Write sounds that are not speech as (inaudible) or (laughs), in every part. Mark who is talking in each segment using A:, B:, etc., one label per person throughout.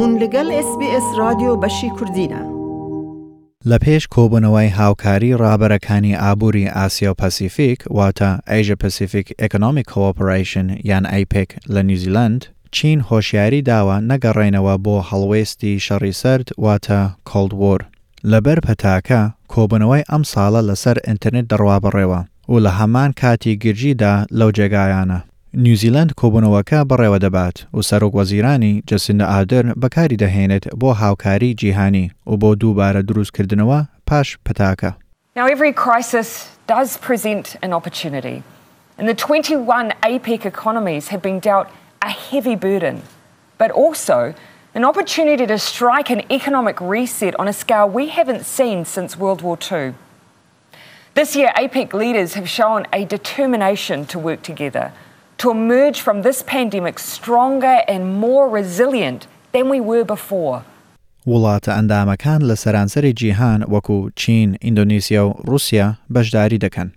A: هون لەگەڵ SسBS رادیۆ بەشی کوردینە.
B: لە پێش کۆبوونەوەی هاوکاری ڕابەرەکانی ئابووری ئاسیا و پەسیفیک واتە ئەیژە پەسیفیک ئەکنۆمیک کۆپەرایشن یان ئەیپێک لە نیوزیلند چین هۆشیاری داوە نەگەڕێنەوە بۆ هەڵوێستی شەڕی سرد واتە کۆلدوۆر لەبەر پەتاکە کۆبنەوەی ئەم ساڵە لەسەر ئینتەرنێت دەڕوا بڕێوە و لە هەمان کاتی گرژیدا لەو جێگایانە نیوزیلند کۆبوونەوەکە بەڕێوە دەبات و سەرۆک وەزیرانی جەسندە ئادرن بەکاری دەهێنێت بۆ هاوکاری جیهانی و بۆ دووبارە دروستکردنەوە پاش پەتاکە.
C: Now, every crisis does present an opportunity, and the 21 APEC economies have been dealt a heavy burden, but also an opportunity to strike an economic reset on a scale we haven't seen since World War II. This year, APEC leaders have shown a determination to work together to emerge from this pandemic stronger and more resilient than we were before.
B: وڵاتە ئەندامەکان لە سەرانسەری جیهان وەکو چین، ئیندۆنیسیا و رووسیا بەشداری دەکەن.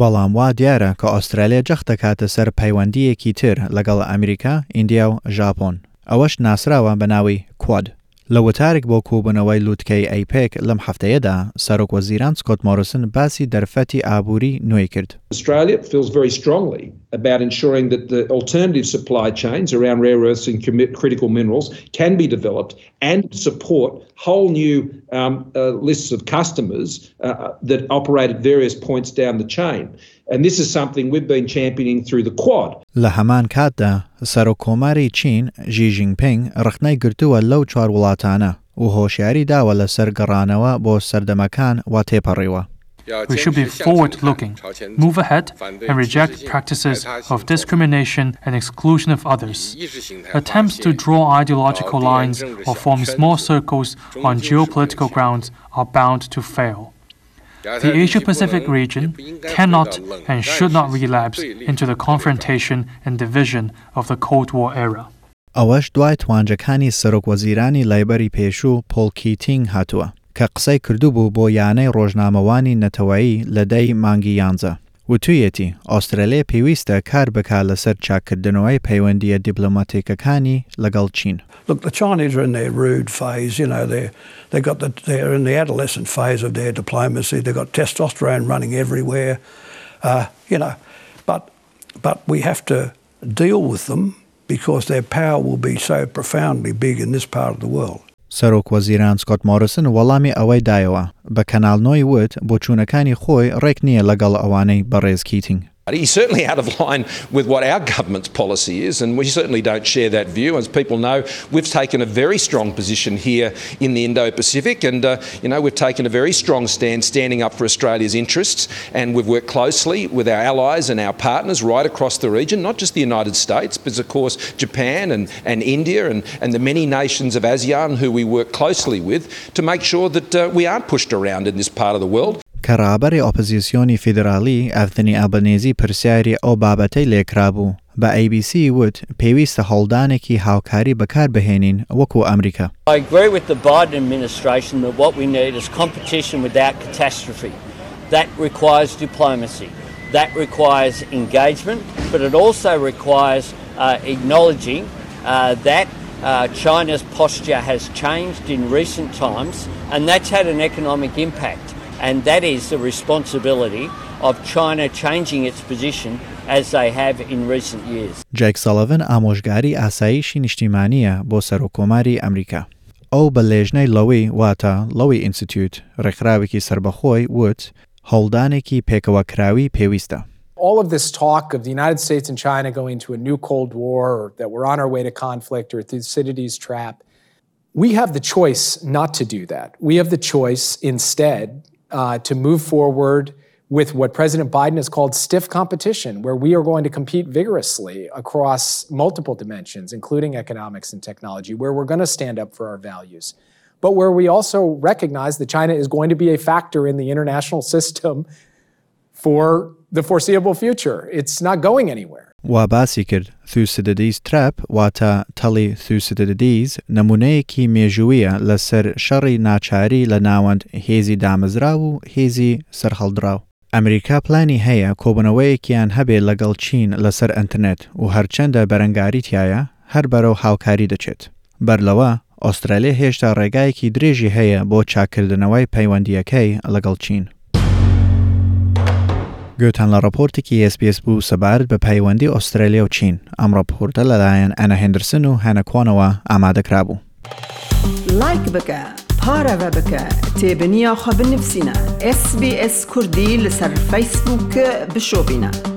B: بەڵام وا دیارە کە ئوسترالیا جەخ دەکاتە سەر پەیوەندیەکی تر لەگەڵ ئەمریکا، ئیندیا و ژاپۆن. ئەوەش ناسراوە بە ناوی کواد. لە وتارێک بۆ کوبنەوەی لووتکەی ئەیپێک لەم هەفتەیەدا سەرۆک وەزیران سکۆت مۆرسن باسی دەرفەتی ئابووری نوێی کرد.
D: Australia feels very strongly about ensuring that the alternative supply chains around rare earths and critical minerals can be developed and support whole new um, uh, lists of customers uh, that operate at various points down the chain. And this is something we've been championing through the Quad.
B: لە هەمان کاتدا سەرۆک کۆماری چین ژی ژینگپنگ ڕخنەی گرتووە لەو چوار وڵاتانە و هۆشیاری داوە لە سەرگەڕانەوە بۆ سەردەمەکان وا تێپەڕیوە.
E: We should be forward looking, move ahead, and reject practices of discrimination and exclusion of others. Attempts to draw ideological lines or form small circles on geopolitical grounds are bound to fail. The Asia Pacific region cannot and should not relapse into the confrontation and division of the Cold War era.
B: ئەوەش دوای توانجەکانی سەرۆک وەزیرانی لایبەری پێشوو پۆلکیتینگ هاتووە کە قسەی کردو بوو بۆ یانەی ڕۆژنامەوانی نەتەوەیی لە دەی مانگی یانزە. وتویەتی ئۆسترالیا پێویستە کار بکا لەسەر چاکردنەوەی پەیوەندیە دیبلۆماتیکەکانی لەگەڵ چین.
F: Look, the Chinese are in their rude phase. You know, they're they got the they're in the adolescent phase of their diplomacy. They've got testosterone running everywhere. Uh, you know, but but we have to deal with them because their power will be so profoundly big in this part of the world.
B: سەرۆک وەزیران سکۆت مۆرسن وەڵامی ئەوەی دایەوە بە کەناڵنۆی وت بۆ چوونەکانی خۆی ڕێک نییە لەگەڵ ئەوانەی بەڕێز کیتنگ.
D: He's certainly out of line with what our government's policy is, and we certainly don't share that view. As people know, we've taken a very strong position here in the Indo Pacific, and uh, you know we've taken a very strong stand standing up for Australia's interests, and we've worked closely with our allies and our partners right across the region, not just the United States, but of course Japan and, and India and, and the many nations of ASEAN who we work closely with to make sure that uh, we aren't pushed around in this part of the world.
B: کە ڕابەری ئۆپۆزیسیۆنی فیدراالی ئەفتنی ئەبنێزی پرسیاری ئەو بابەتەی لێکرابوو بە ABC وت پێویستە هەڵدانێکی هاوکاری بەکار بهێنین وەکو ئەمریکا.
G: I agree with the Biden administration that what we need is competition without catastrophe. That requires diplomacy. That requires engagement, but it also requires uh, acknowledging uh, that uh, China's posture has changed in recent times, and that's had an economic impact. and that is the responsibility of China changing its position as they have in recent years.
B: Jake Sullivan ئامۆژگاری ئاساییشی نیشتیمانیە بۆ سەرۆکۆماری ئەمریکا. ئەو بە لێژنەی لەوەی واتە لەوەی ئینستیتوت ڕێکخراوێکی سربەخۆی وت هەڵدانێکی پێکەوەکراوی پێویستە.
H: All of this talk of the United States and China going to a new Cold War, or that we're on our way to conflict, or Thucydides' trap, we have the choice not to do that. We have the choice instead uh, to move forward with what President Biden has called stiff competition, where we are going to compete vigorously across multiple dimensions, including economics and technology, where we're going to stand up for our values. But where we also recognize that China is going to be a factor in the international (laughs) system for the foreseeable future. It's not going anywhere.
B: وا باسی کرد ثوسددیز تراپ واتە تەڵی ثوسددیز نمونەیەکی مێژوویە لەسەر شەڕی ناچاری لە ناوەند هێزی دامەزرا و هێزی سەرهەڵدراو. ئەمریکا پلانی هەیە کۆبنەوەیەکیان هەبێت لەگەڵ چین لەسەر ئەتەرنێت و هەرچەندە بەرەنگاری تایە هەر بەرەو هاوکاری دەچێت. بەر لەوە ئوسترالیا هێشتا ڕێگایەکی درێژی هەیە بۆ چاکردنەوەی پەیوەندیەکەی لەگەڵ چین. گوتان لە ڕپۆرتێکی SسBS بوو سەبارەت بە پەیوەندی ئوسترالیا و چین ئەم ڕپۆرتە لەلایەن ئەنە هێندرسن و هەنەکوانەوە ئامادەکرا بوو.
A: لایک بکە پارەوە بکە تێبنییاخوا بنفسینە SسBS کوردی لەسەر فیسبووکە بشۆبینە.